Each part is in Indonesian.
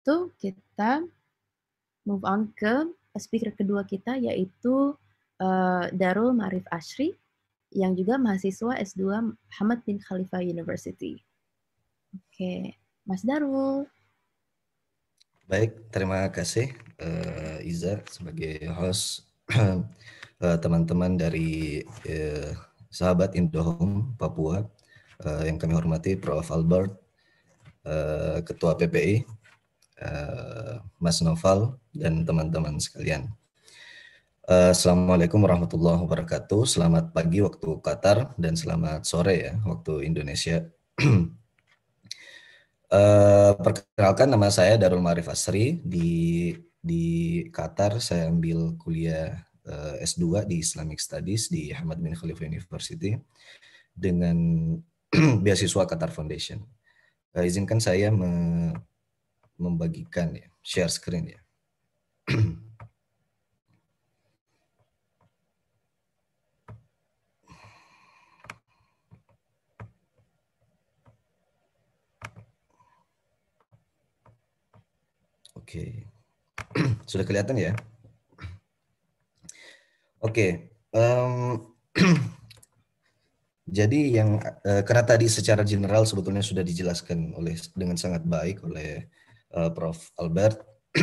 itu kita move on ke speaker kedua kita yaitu uh, Darul Marif Ashri yang juga mahasiswa S2 Muhammad bin Khalifa University. Oke, Mas Darul. Baik, terima kasih uh, Iza sebagai host uh, teman-teman dari uh, sahabat Indohome Papua uh, yang kami hormati Prof. Albert, uh, Ketua PPI, uh, Mas Noval, dan teman-teman sekalian. Uh, Assalamualaikum warahmatullahi wabarakatuh. Selamat pagi waktu Qatar dan selamat sore ya waktu Indonesia. Uh, perkenalkan nama saya Darul Marif Asri di di Qatar saya ambil kuliah uh, eh, S2 di Islamic Studies di Ahmad bin Khalifa University dengan beasiswa Qatar Foundation. Izinkan saya membagikan ya, share screen ya. Oke. Sudah kelihatan ya? Oke. Um, jadi yang uh, karena tadi secara general sebetulnya sudah dijelaskan oleh dengan sangat baik oleh uh, Prof. Albert.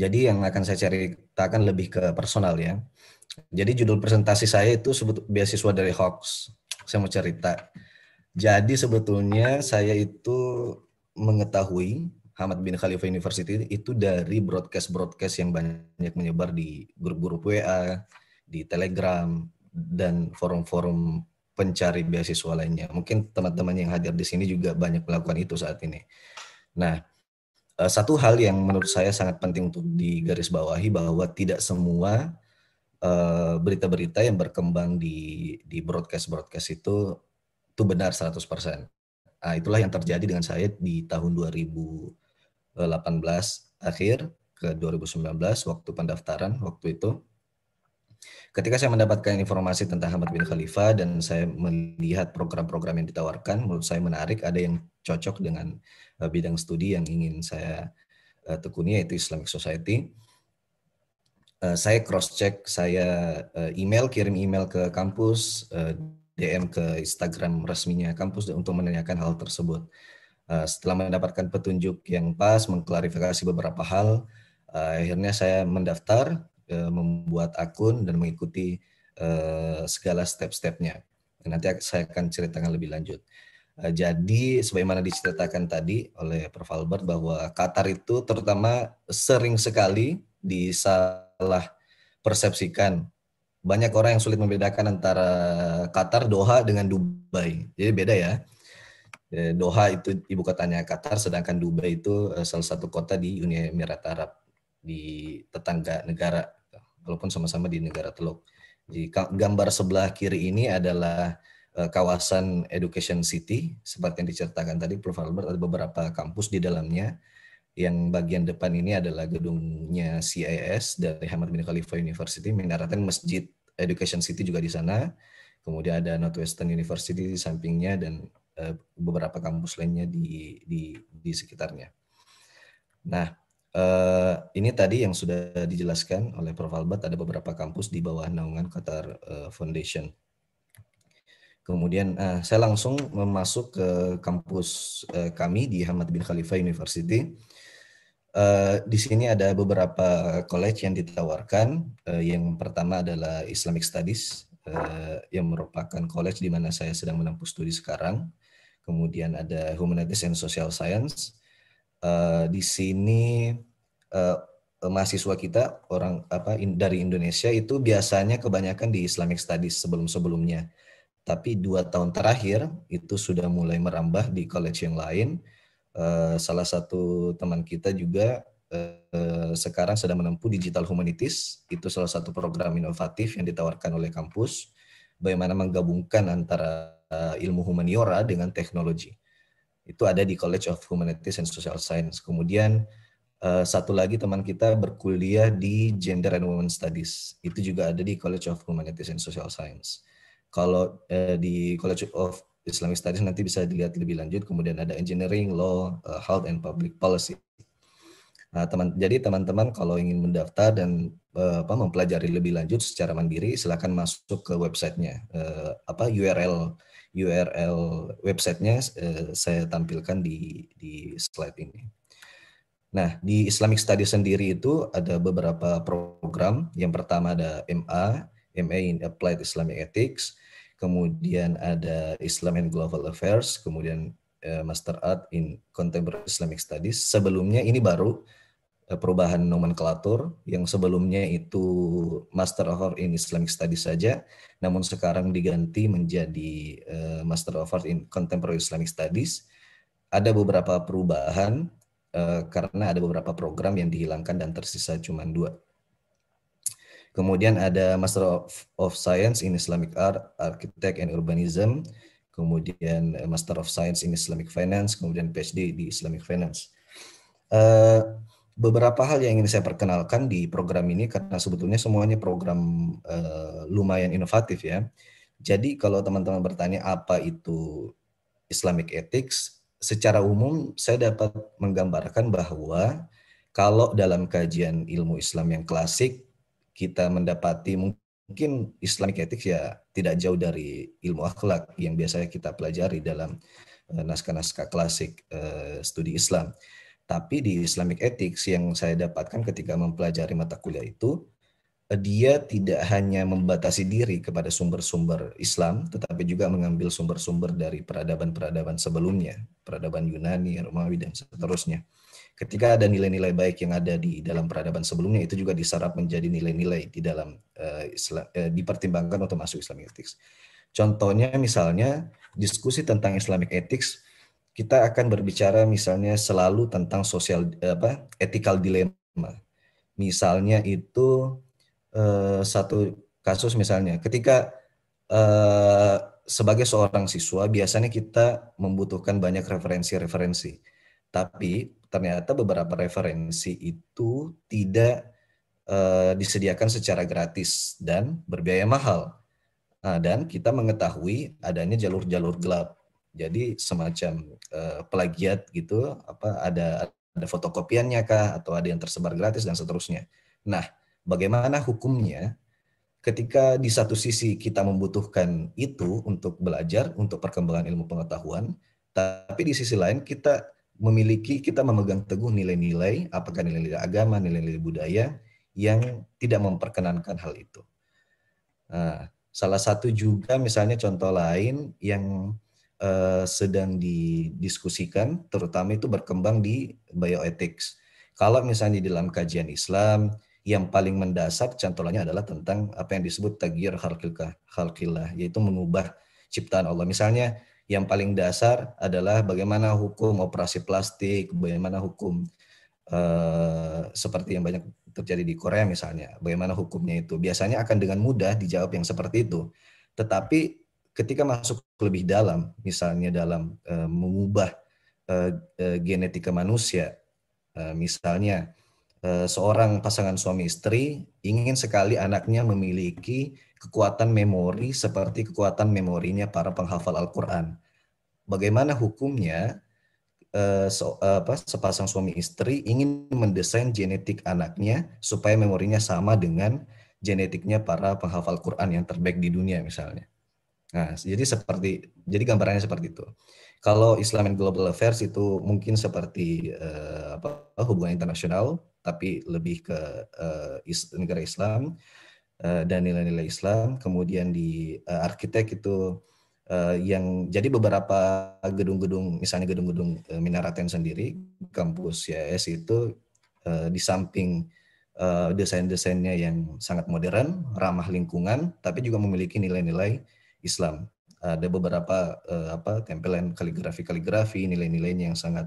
jadi yang akan saya ceritakan lebih ke personal ya. Jadi judul presentasi saya itu sebut beasiswa dari Hawks. Saya mau cerita. Jadi sebetulnya saya itu mengetahui Hamad bin Khalifa University itu dari broadcast-broadcast yang banyak menyebar di grup-grup WA, di Telegram, dan forum-forum pencari beasiswa lainnya. Mungkin teman-teman yang hadir di sini juga banyak melakukan itu saat ini. Nah, eh, satu hal yang menurut saya sangat penting untuk digarisbawahi bahwa tidak semua eh, berita-berita yang berkembang di di broadcast-broadcast itu itu benar 100%. Nah, itulah yang terjadi dengan saya di tahun 2000 18 akhir ke 2019 waktu pendaftaran waktu itu ketika saya mendapatkan informasi tentang Ahmad bin Khalifah dan saya melihat program-program yang ditawarkan menurut saya menarik ada yang cocok dengan bidang studi yang ingin saya uh, tekuni yaitu Islamic Society uh, saya cross check saya email kirim email ke kampus DM ke Instagram resminya kampus untuk menanyakan hal tersebut Eh, setelah mendapatkan petunjuk yang pas, mengklarifikasi beberapa hal, akhirnya saya mendaftar, membuat akun dan mengikuti segala step-stepnya. Nanti saya akan ceritakan lebih lanjut. Uh, jadi, sebagaimana diceritakan tadi oleh Prof. Albert bahwa Qatar itu terutama sering sekali disalah persepsikan. Banyak orang yang sulit membedakan antara Qatar, Doha dengan Dubai. Jadi beda ya. Eh, Doha itu ibu kotanya Qatar, sedangkan Dubai itu eh, salah satu kota di Uni Emirat Arab di tetangga negara, walaupun sama-sama di negara Teluk. Jadi gambar sebelah kiri ini adalah eh, kawasan Education City, seperti yang diceritakan tadi Prof. Albert, ada beberapa kampus di dalamnya. Yang bagian depan ini adalah gedungnya CIS dari Hamad bin Khalifa University, menaratan Masjid Education City juga di sana. Kemudian ada Northwestern University di sampingnya dan Eh, beberapa kampus lainnya di di di sekitarnya. Nah, uh, ini tadi yang sudah dijelaskan oleh Prof. Albert ada beberapa kampus di bawah naungan Qatar Foundation. Kemudian uh, saya langsung masuk ke kampus uh, kami di Hamad bin Khalifa University. Uh, di sini ada beberapa college yang ditawarkan. Uh, yang pertama adalah Islamic Studies, uh, yang merupakan college di mana saya sedang menempuh studi sekarang kemudian ada Humanities and Social Science. Uh, di sini uh, mahasiswa kita orang apa in, dari Indonesia itu biasanya kebanyakan di Islamic Studies sebelum-sebelumnya. Tapi dua tahun terakhir itu sudah mulai merambah di college yang lain. Uh, salah satu teman kita juga uh, sekarang sedang menempuh Digital Humanities. Itu salah satu program inovatif yang ditawarkan oleh kampus. Bagaimana menggabungkan antara uh, ilmu humaniora dengan teknologi. Itu ada di College of Humanities and Social Science. Kemudian satu lagi teman kita berkuliah di Gender and Women Studies. Itu juga ada di College of Humanities and Social Science. Kalau uh, di College of Islamic Studies nanti bisa dilihat lebih lanjut. Kemudian ada Engineering, Law, uh, Health and Public Policy. Nah, teman, jadi teman-teman kalau ingin mendaftar dan uh, apa, mempelajari lebih lanjut secara mandiri, silakan masuk ke websitenya. Uh, apa URL URL websitenya uh, saya tampilkan di di slide ini. Nah, di Islamic Studies sendiri itu ada beberapa program. Yang pertama ada MA, MA in Applied Islamic Ethics, kemudian ada Islam and Global Affairs, kemudian uh, Master Art in Contemporary Islamic Studies. Sebelumnya ini baru uh, perubahan nomenklatur yang sebelumnya itu Master of Art in Islamic Studies saja, namun sekarang diganti menjadi uh, Master of Art in Contemporary Islamic Studies. Ada beberapa perubahan karena ada beberapa program yang dihilangkan dan tersisa cuma dua. Kemudian ada Master of, of Science in Islamic Art, Architect and Urbanism, kemudian eh, Master of Science in Islamic Finance, kemudian PhD di Islamic Finance. Uh, beberapa hal yang ingin saya perkenalkan di program ini karena sebetulnya semuanya program uh, lumayan inovatif ya. Jadi kalau teman-teman bertanya apa itu Islamic Ethics, secara umum saya dapat menggambarkan bahwa kalau dalam kajian ilmu Islam yang klasik kita mendapati mungkin Islamic ethics ya tidak jauh dari ilmu akhlak yang biasanya kita pelajari dalam eh, naskah-naskah klasik uh, studi Islam. Tapi di Islamic ethics yang saya dapatkan ketika mempelajari mata kuliah itu uh, dia tidak hanya membatasi diri kepada sumber-sumber Islam, tetapi juga mengambil sumber-sumber dari peradaban-peradaban sebelumnya, peradaban Yunani, Romawi, dan seterusnya ketika ada nilai-nilai baik yang ada di dalam peradaban sebelumnya itu juga diserap menjadi nilai-nilai di dalam uh, Islam, uh, dipertimbangkan untuk masuk Islamic ethics. Contohnya misalnya diskusi tentang Islamic ethics kita akan berbicara misalnya selalu tentang sosial apa ethical dilemma. Misalnya itu uh, satu kasus misalnya ketika uh, sebagai seorang siswa biasanya kita membutuhkan banyak referensi-referensi. Tapi ternyata beberapa referensi itu tidak uh, disediakan secara gratis dan berbiaya mahal. Nah, dan kita mengetahui adanya jalur-jalur gelap. Jadi semacam uh, plagiat gitu, apa ada ada fotokopiannya kah atau ada yang tersebar gratis dan seterusnya. Nah, bagaimana hukumnya ketika di satu sisi kita membutuhkan itu untuk belajar, untuk perkembangan ilmu pengetahuan, tapi di sisi lain kita memiliki kita memegang teguh nilai-nilai, apakah nilai-nilai agama, nilai-nilai budaya yang tidak memperkenankan hal itu. Nah, salah satu juga misalnya contoh lain yang uh, sedang didiskusikan, terutama itu berkembang di bioethics. Kalau misalnya di dalam kajian Islam, yang paling mendasar contohnya adalah tentang apa yang disebut tagir khalqillah, yaitu mengubah ciptaan Allah. Misalnya yang paling dasar adalah bagaimana hukum operasi plastik, bagaimana hukum uh, seperti yang banyak terjadi di Korea misalnya, bagaimana hukumnya itu. Biasanya akan dengan mudah dijawab yang seperti itu. Tetapi ketika masuk lebih dalam, misalnya dalam uh, mengubah uh, uh, genetika manusia, uh, misalnya seorang pasangan suami istri ingin sekali anaknya memiliki kekuatan memori seperti kekuatan memorinya para penghafal Al-Quran bagaimana hukumnya uh, so, uh, apa, sepasang suami istri ingin mendesain genetik anaknya supaya memorinya sama dengan genetiknya para penghafal Quran yang terbaik di dunia misalnya. Nah, jadi seperti jadi gambarannya seperti itu. Kalau Islam and Global Affairs itu mungkin seperti uh, apa hubungan internasional, tapi lebih ke uh, is, negara Islam uh, dan nilai-nilai Islam. Kemudian di uh, arsitek itu uh, yang jadi beberapa gedung-gedung misalnya gedung-gedung uh, Minaraten sendiri kampus YS itu uh, di samping uh, desain-desainnya yang sangat modern, ramah lingkungan, tapi juga memiliki nilai-nilai Islam. Ada beberapa uh, apa tempelan kaligrafi-kaligrafi, nilai-nilainya yang sangat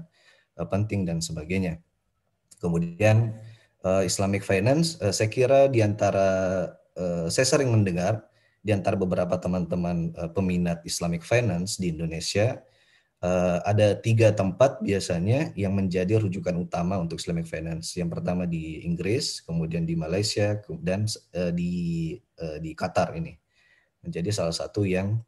uh, penting dan sebagainya. Kemudian uh, Islamic Finance, uh, saya kira di antara uh, saya sering mendengar di antara beberapa teman-teman uh, peminat Islamic Finance di Indonesia, uh, ada tiga tempat biasanya yang menjadi rujukan utama untuk Islamic Finance. Yang pertama di Inggris, kemudian di Malaysia, dan uh, di uh, di Qatar ini menjadi salah satu yang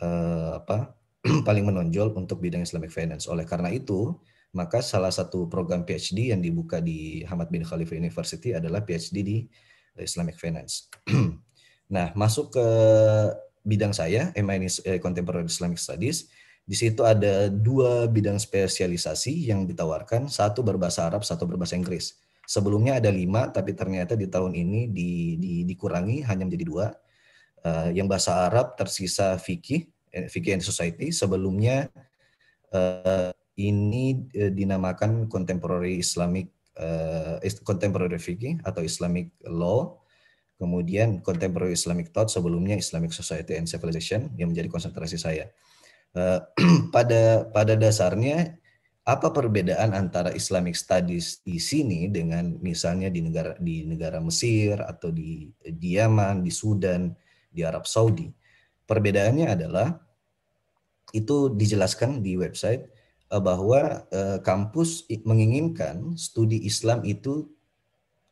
uh, apa paling menonjol untuk bidang Islamic Finance. Oleh karena itu, maka salah satu program PhD yang dibuka di Hamad bin Khalifa University adalah PhD di Islamic Finance. nah, masuk ke bidang saya, ini eh, Contemporary Islamic Studies. Di situ ada dua bidang spesialisasi yang ditawarkan, satu berbahasa Arab, satu berbahasa Inggris. Sebelumnya ada lima, tapi ternyata di tahun ini di, di, dikurangi hanya menjadi dua. Uh, yang bahasa Arab tersisa fikih, eh, fikih and society. Sebelumnya uh, ini uh, dinamakan contemporary Islamic uh, contemporary fikih atau Islamic law kemudian contemporary Islamic thought sebelumnya Islamic Society and Civilization yang menjadi konsentrasi saya. Uh, pada pada dasarnya apa perbedaan antara Islamic Studies di sini dengan misalnya di negara di negara Mesir atau di di Yaman, di Sudan, di Arab Saudi? Perbedaannya adalah itu dijelaskan di website bahwa uh, kampus menginginkan studi Islam itu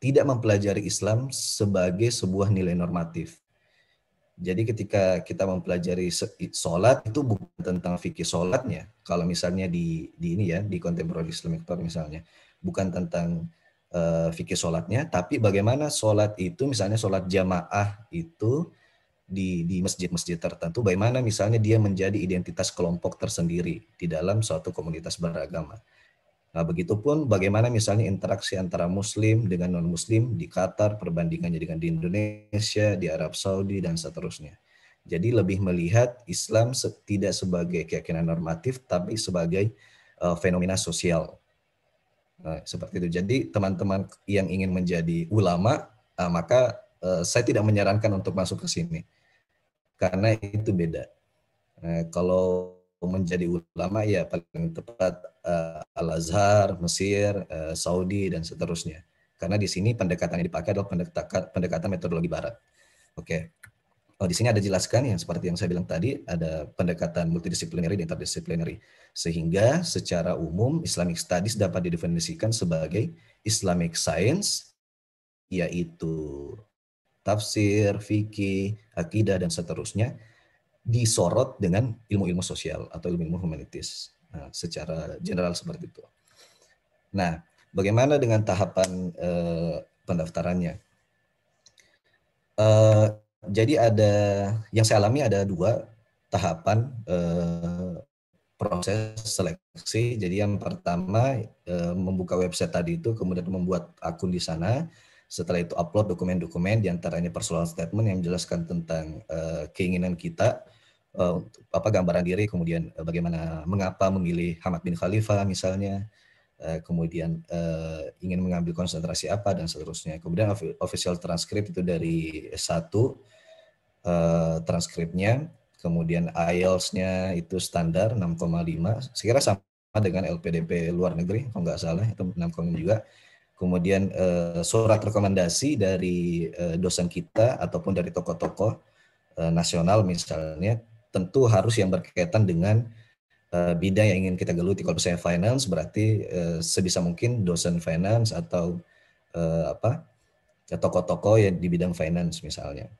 tidak mempelajari Islam sebagai sebuah nilai normatif. Jadi ketika kita mempelajari sholat itu bukan tentang fikih sholatnya. Kalau misalnya di, di ini ya di contemporary Islamic thought misalnya, bukan tentang uh, fikih sholatnya, tapi bagaimana sholat itu misalnya sholat jamaah itu di di masjid-masjid tertentu, bagaimana misalnya dia menjadi identitas kelompok tersendiri di dalam suatu komunitas beragama. Nah, begitupun bagaimana misalnya interaksi antara Muslim dengan non-Muslim di Qatar, perbandingannya dengan di Indonesia, di Arab Saudi, dan seterusnya. Jadi lebih melihat Islam tidak sebagai keyakinan normatif, tapi sebagai uh, fenomena sosial. Nah, seperti itu. Jadi teman-teman yang ingin menjadi ulama, uh, maka uh, saya tidak menyarankan untuk masuk ke sini. Karena itu beda. Nah, kalau menjadi ulama ya paling tepat uh, Al-Azhar, Mesir, uh, Saudi dan seterusnya. Karena di sini pendekatan yang dipakai adalah pendekatan, pendekatan metodologi barat. Oke. Okay. Oh, di sini ada jelaskan yang seperti yang saya bilang tadi, ada pendekatan multidisiplinary dan interdisciplinary. Sehingga secara umum Islamic Studies dapat didefinisikan sebagai Islamic Science, yaitu tafsir, fikih, akidah, dan seterusnya, disorot dengan ilmu-ilmu sosial atau ilmu-ilmu humanitis nah, secara general seperti itu. Nah, bagaimana dengan tahapan eh, pendaftarannya? Eh, jadi ada yang saya alami ada dua tahapan eh, proses seleksi. Jadi yang pertama eh, membuka website tadi itu, kemudian membuat akun di sana. Setelah itu upload dokumen-dokumen, di antaranya personal statement yang menjelaskan tentang uh, keinginan kita uh, apa gambaran diri, kemudian uh, bagaimana mengapa memilih Hamad bin Khalifah misalnya, uh, kemudian uh, ingin mengambil konsentrasi apa dan seterusnya. Kemudian official transcript itu dari S1 uh, transkripnya, kemudian IELTS-nya itu standar 6,5, sekira sama dengan LPDP luar negeri, kalau nggak salah itu 6,5 juga. Kemudian uh, surat rekomendasi dari uh, dosen kita ataupun dari tokoh-tokoh nasional misalnya tentu harus yang berkaitan dengan uh, bidang yang ingin kita geluti. Kalau saya finance berarti uh, sebisa mungkin dosen finance atau uh, apa tokoh-tokoh yang di bidang finance misalnya.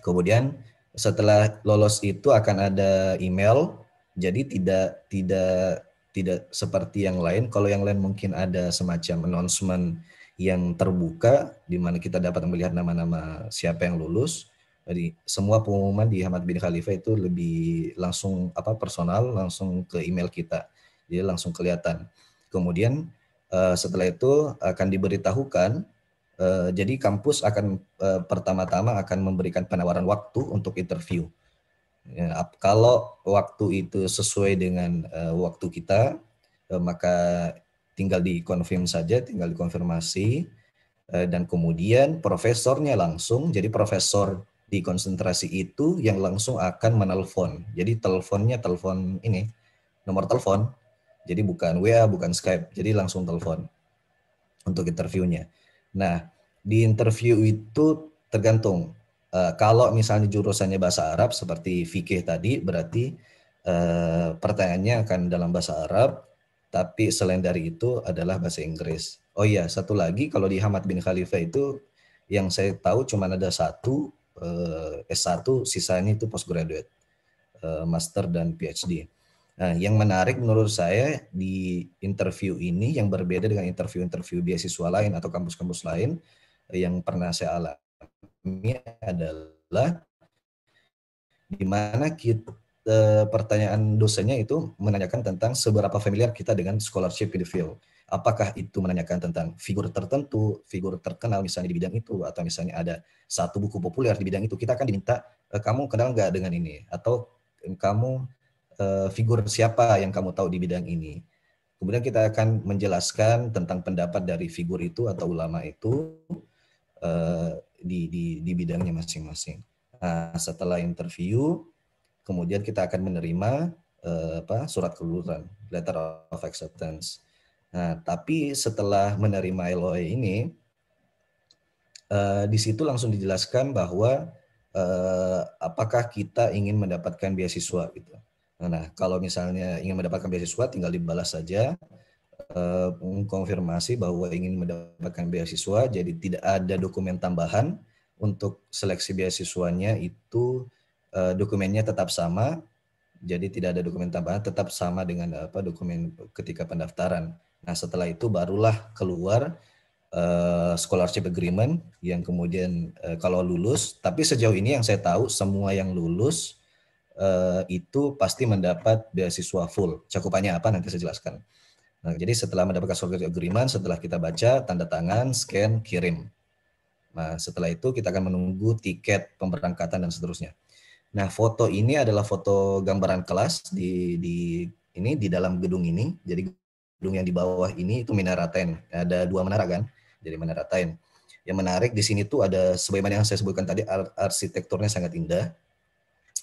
Kemudian setelah lolos itu akan ada email. Jadi tidak tidak tidak seperti yang lain. Kalau yang lain mungkin ada semacam announcement yang terbuka di mana kita dapat melihat nama-nama siapa yang lulus. Jadi semua pengumuman di Hamad bin Khalifah itu lebih langsung apa personal, langsung ke email kita. Jadi langsung kelihatan. Kemudian uh, setelah itu akan diberitahukan uh, jadi kampus akan uh, pertama-tama akan memberikan penawaran waktu untuk interview. Ya, kalau waktu itu sesuai dengan uh, waktu kita, uh, maka tinggal dikonfirm saja, tinggal dikonfirmasi dan kemudian profesornya langsung, jadi profesor di konsentrasi itu yang langsung akan menelpon. Jadi teleponnya telepon ini, nomor telepon. Jadi bukan WA, bukan Skype. Jadi langsung telepon untuk interviewnya. Nah, di interview itu tergantung. Uh, kalau misalnya jurusannya bahasa Arab seperti fikih tadi, berarti uh, pertanyaannya akan dalam bahasa Arab, tapi selain dari itu adalah bahasa Inggris. Oh iya, satu lagi kalau di Hamad bin Khalifah itu yang saya tahu cuma ada satu uh, eh, S1 sisanya itu postgraduate. uh, master dan PhD. Nah, yang menarik menurut saya di interview ini yang berbeda dengan interview-interview beasiswa lain atau kampus-kampus lain yang pernah saya alami adalah di mana kita eh, pertanyaan dosennya itu menanyakan tentang seberapa familiar kita dengan scholarship in the field. Apakah itu menanyakan tentang figur tertentu, figur terkenal misalnya di bidang itu, atau misalnya ada satu buku populer di bidang itu, kita akan diminta, eh, kamu kenal nggak dengan ini? Atau kamu uh, figur siapa yang kamu tahu di bidang ini. Kemudian kita akan menjelaskan tentang pendapat dari figur itu atau ulama itu di, di, di bidangnya masing-masing. Nah, setelah interview, kemudian kita akan menerima uh, apa, surat kelulusan, letter of acceptance. Nah, tapi setelah menerima LOE ini, uh, di situ langsung dijelaskan bahwa uh, apakah kita ingin mendapatkan beasiswa gitu. Nah, kalau misalnya ingin mendapatkan beasiswa, tinggal dibalas saja uh, mengkonfirmasi bahwa ingin mendapatkan beasiswa, jadi tidak ada dokumen tambahan untuk seleksi beasiswanya itu uh, dokumennya tetap sama, jadi tidak ada dokumen tambahan, tetap sama dengan apa dokumen ketika pendaftaran. Nah, setelah itu barulah keluar uh, scholarship agreement yang kemudian uh, kalau lulus, tapi sejauh ini yang saya tahu semua yang lulus uh, itu pasti mendapat beasiswa full. Cakupannya apa nanti saya jelaskan. Nah, jadi setelah mendapatkan scholarship agreement, setelah kita baca, tanda tangan, scan, kirim. Nah, setelah itu kita akan menunggu tiket pemberangkatan dan seterusnya. Nah, foto ini adalah foto gambaran kelas di di ini di dalam gedung ini. Jadi gedung yang di bawah ini itu Menara Ten. Ada dua menara kan? Jadi Menara Ten. Yang menarik di sini tuh ada sebagaimana yang saya sebutkan tadi arsitekturnya sangat indah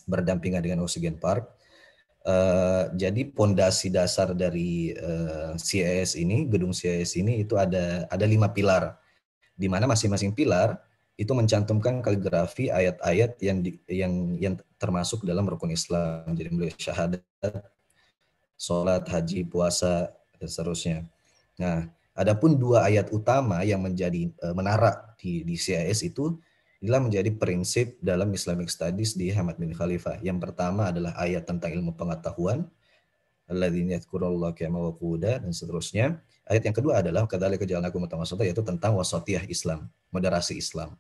berdampingan dengan Oxygen Park. Uh, jadi pondasi dasar dari uh, eh, CIS ini, gedung CIS ini itu ada ada lima pilar, di mana masing-masing pilar itu mencantumkan kaligrafi ayat-ayat yang di, yang yang termasuk dalam rukun Islam. Jadi mulai syahadat, sholat, haji, puasa dan seterusnya. Nah, adapun dua ayat utama yang menjadi uh, menara di di CIS itu Inilah menjadi prinsip dalam Islamic Studies di Hamad bin Khalifah. Yang pertama adalah ayat tentang ilmu pengetahuan, dan seterusnya. Ayat yang kedua adalah kadzalika ja'alnakum ummatan yaitu tentang wasatiyah Islam, moderasi Islam.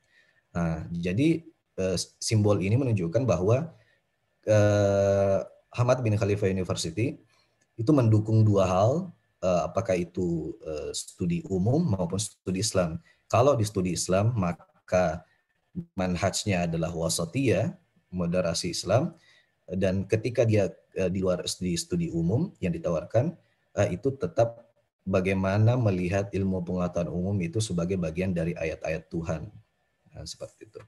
Nah, jadi eh, simbol ini menunjukkan bahwa eh, Hamad bin Khalifah University itu mendukung dua hal, eh, apakah itu eh, studi umum maupun studi Islam. Kalau di studi Islam, maka manhajnya adalah wasatiyah, moderasi Islam, dan ketika dia uh, di luar studi studi umum yang ditawarkan, uh, itu tetap bagaimana melihat ilmu pengetahuan umum itu sebagai bagian dari ayat-ayat Tuhan. Nah, seperti itu.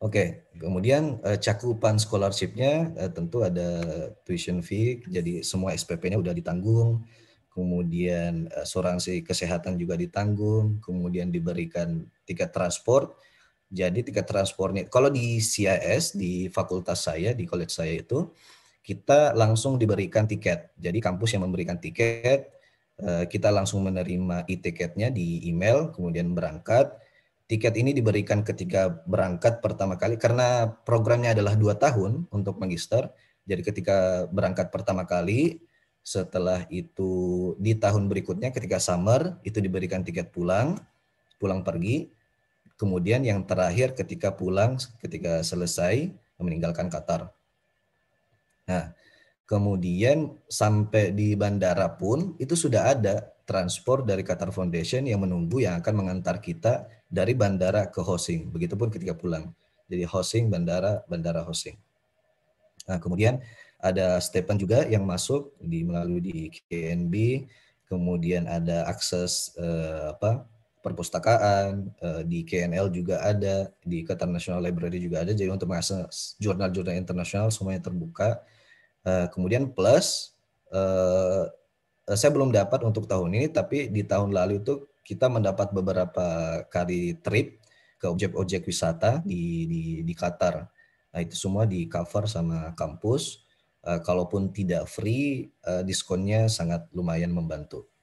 Oke, kemudian uh, cakupan scholarshipnya tentu ada tuition fee, jadi semua SPP-nya udah ditanggung, kemudian asuransi kesehatan juga ditanggung, kemudian diberikan tiket transport, jadi tiket transportnya, kalau di CIS, di fakultas saya, di college saya itu, kita langsung diberikan tiket. Jadi kampus yang memberikan tiket, eh, kita langsung menerima e-tiketnya di email, kemudian berangkat. Tiket ini diberikan ketika berangkat pertama kali, karena programnya adalah dua tahun untuk magister. Jadi ketika berangkat pertama kali, setelah itu di tahun berikutnya ketika summer, itu diberikan tiket pulang, pulang pergi Kemudian yang terakhir ketika pulang, ketika selesai meninggalkan Qatar. Nah, kemudian sampai di bandara pun itu sudah ada transport dari Qatar Foundation yang menunggu yang akan mengantar kita dari bandara ke Hosing. Begitupun ketika pulang. Jadi Hosing, bandara, bandara Hosing. Nah, kemudian ada Stephen juga yang masuk di melalui di KNB, kemudian ada akses eh, apa perpustakaan, uh, di KNL juga ada, di Qatar National Library juga ada. Jadi untuk mengakses jurnal-jurnal internasional semuanya terbuka. Uh, kemudian plus, uh, saya belum dapat untuk tahun ini, tapi di tahun lalu itu kita mendapat beberapa kali trip ke objek-objek wisata di, di, di Qatar. Nah itu semua di cover sama kampus. Kalaupun tidak free, diskonnya sangat lumayan membantu.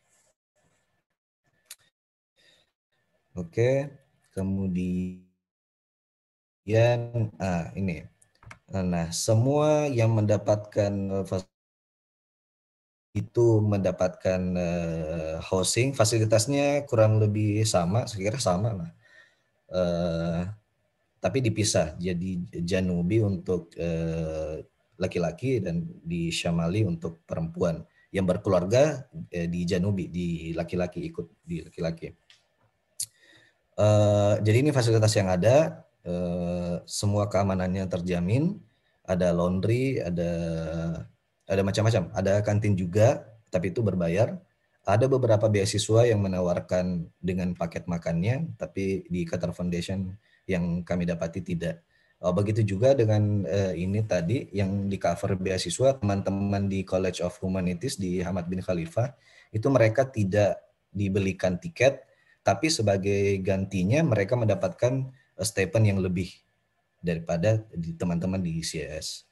Oke, kemudian ah ini Nah, semua yang mendapatkan itu mendapatkan uh, housing fasilitasnya kurang lebih sama, sekira sama lah. Uh, tapi dipisah. Jadi Janubi untuk uh, laki-laki dan di Syamali untuk perempuan yang berkeluarga uh, di Janubi di laki-laki ikut di laki-laki. Uh, jadi ini fasilitas yang ada, uh, semua keamanannya terjamin, ada laundry, ada ada macam-macam. Ada kantin juga, tapi itu berbayar. Ada beberapa beasiswa yang menawarkan dengan paket makannya, tapi di Qatar Foundation yang kami dapati tidak. Oh, begitu juga dengan uh, ini tadi yang di cover beasiswa teman-teman di College of Humanities di Hamad bin Khalifah itu mereka tidak dibelikan tiket, tapi sebagai gantinya mereka mendapatkan uh, stipend yang lebih daripada teman-teman di ICS.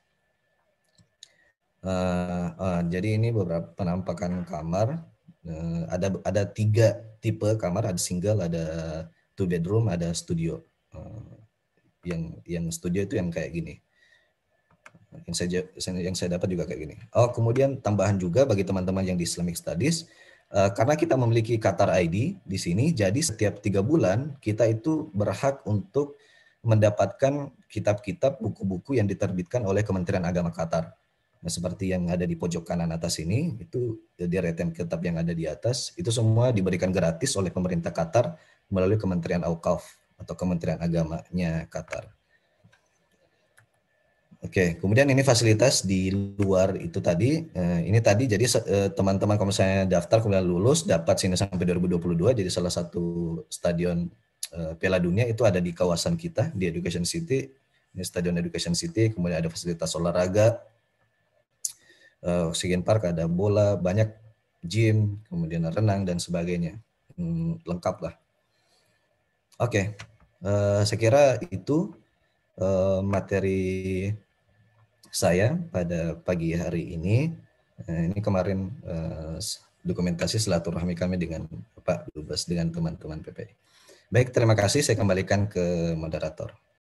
Uh, uh, jadi ini beberapa penampakan kamar. Uh, ada ada tiga tipe kamar, ada single, ada two bedroom, ada studio. Uh, yang yang studio itu yang kayak gini. Yang saya yang saya dapat juga kayak gini. Oh kemudian tambahan juga bagi teman-teman yang di Islamic Studies, karena kita memiliki Qatar ID di sini, jadi setiap tiga bulan kita itu berhak untuk mendapatkan kitab-kitab buku-buku yang diterbitkan oleh Kementerian Agama Qatar. Nah, seperti yang ada di pojok kanan atas ini, itu deretan kitab yang ada di atas, itu semua diberikan gratis oleh pemerintah Qatar melalui Kementerian Aukaf atau Kementerian Agamanya Qatar. Oke, kemudian ini fasilitas di luar itu tadi. Eh, ini tadi jadi eh, teman-teman kalau misalnya daftar kemudian lulus dapat sini sampai 2022 jadi salah satu stadion eh, Piala Dunia itu ada di kawasan kita di Education City. Ini Stadion Education City, kemudian ada fasilitas olahraga, uh, Oxygen Park ada bola, banyak gym, kemudian renang dan sebagainya. Hmm, lengkap lah. Oke, okay. eh, saya kira itu uh, materi saya pada pagi hari ini. Uh, ini kemarin uh, dokumentasi silaturahmi kami dengan Pak Dubes dengan teman-teman PPI. Baik, terima kasih. Saya kembalikan ke moderator.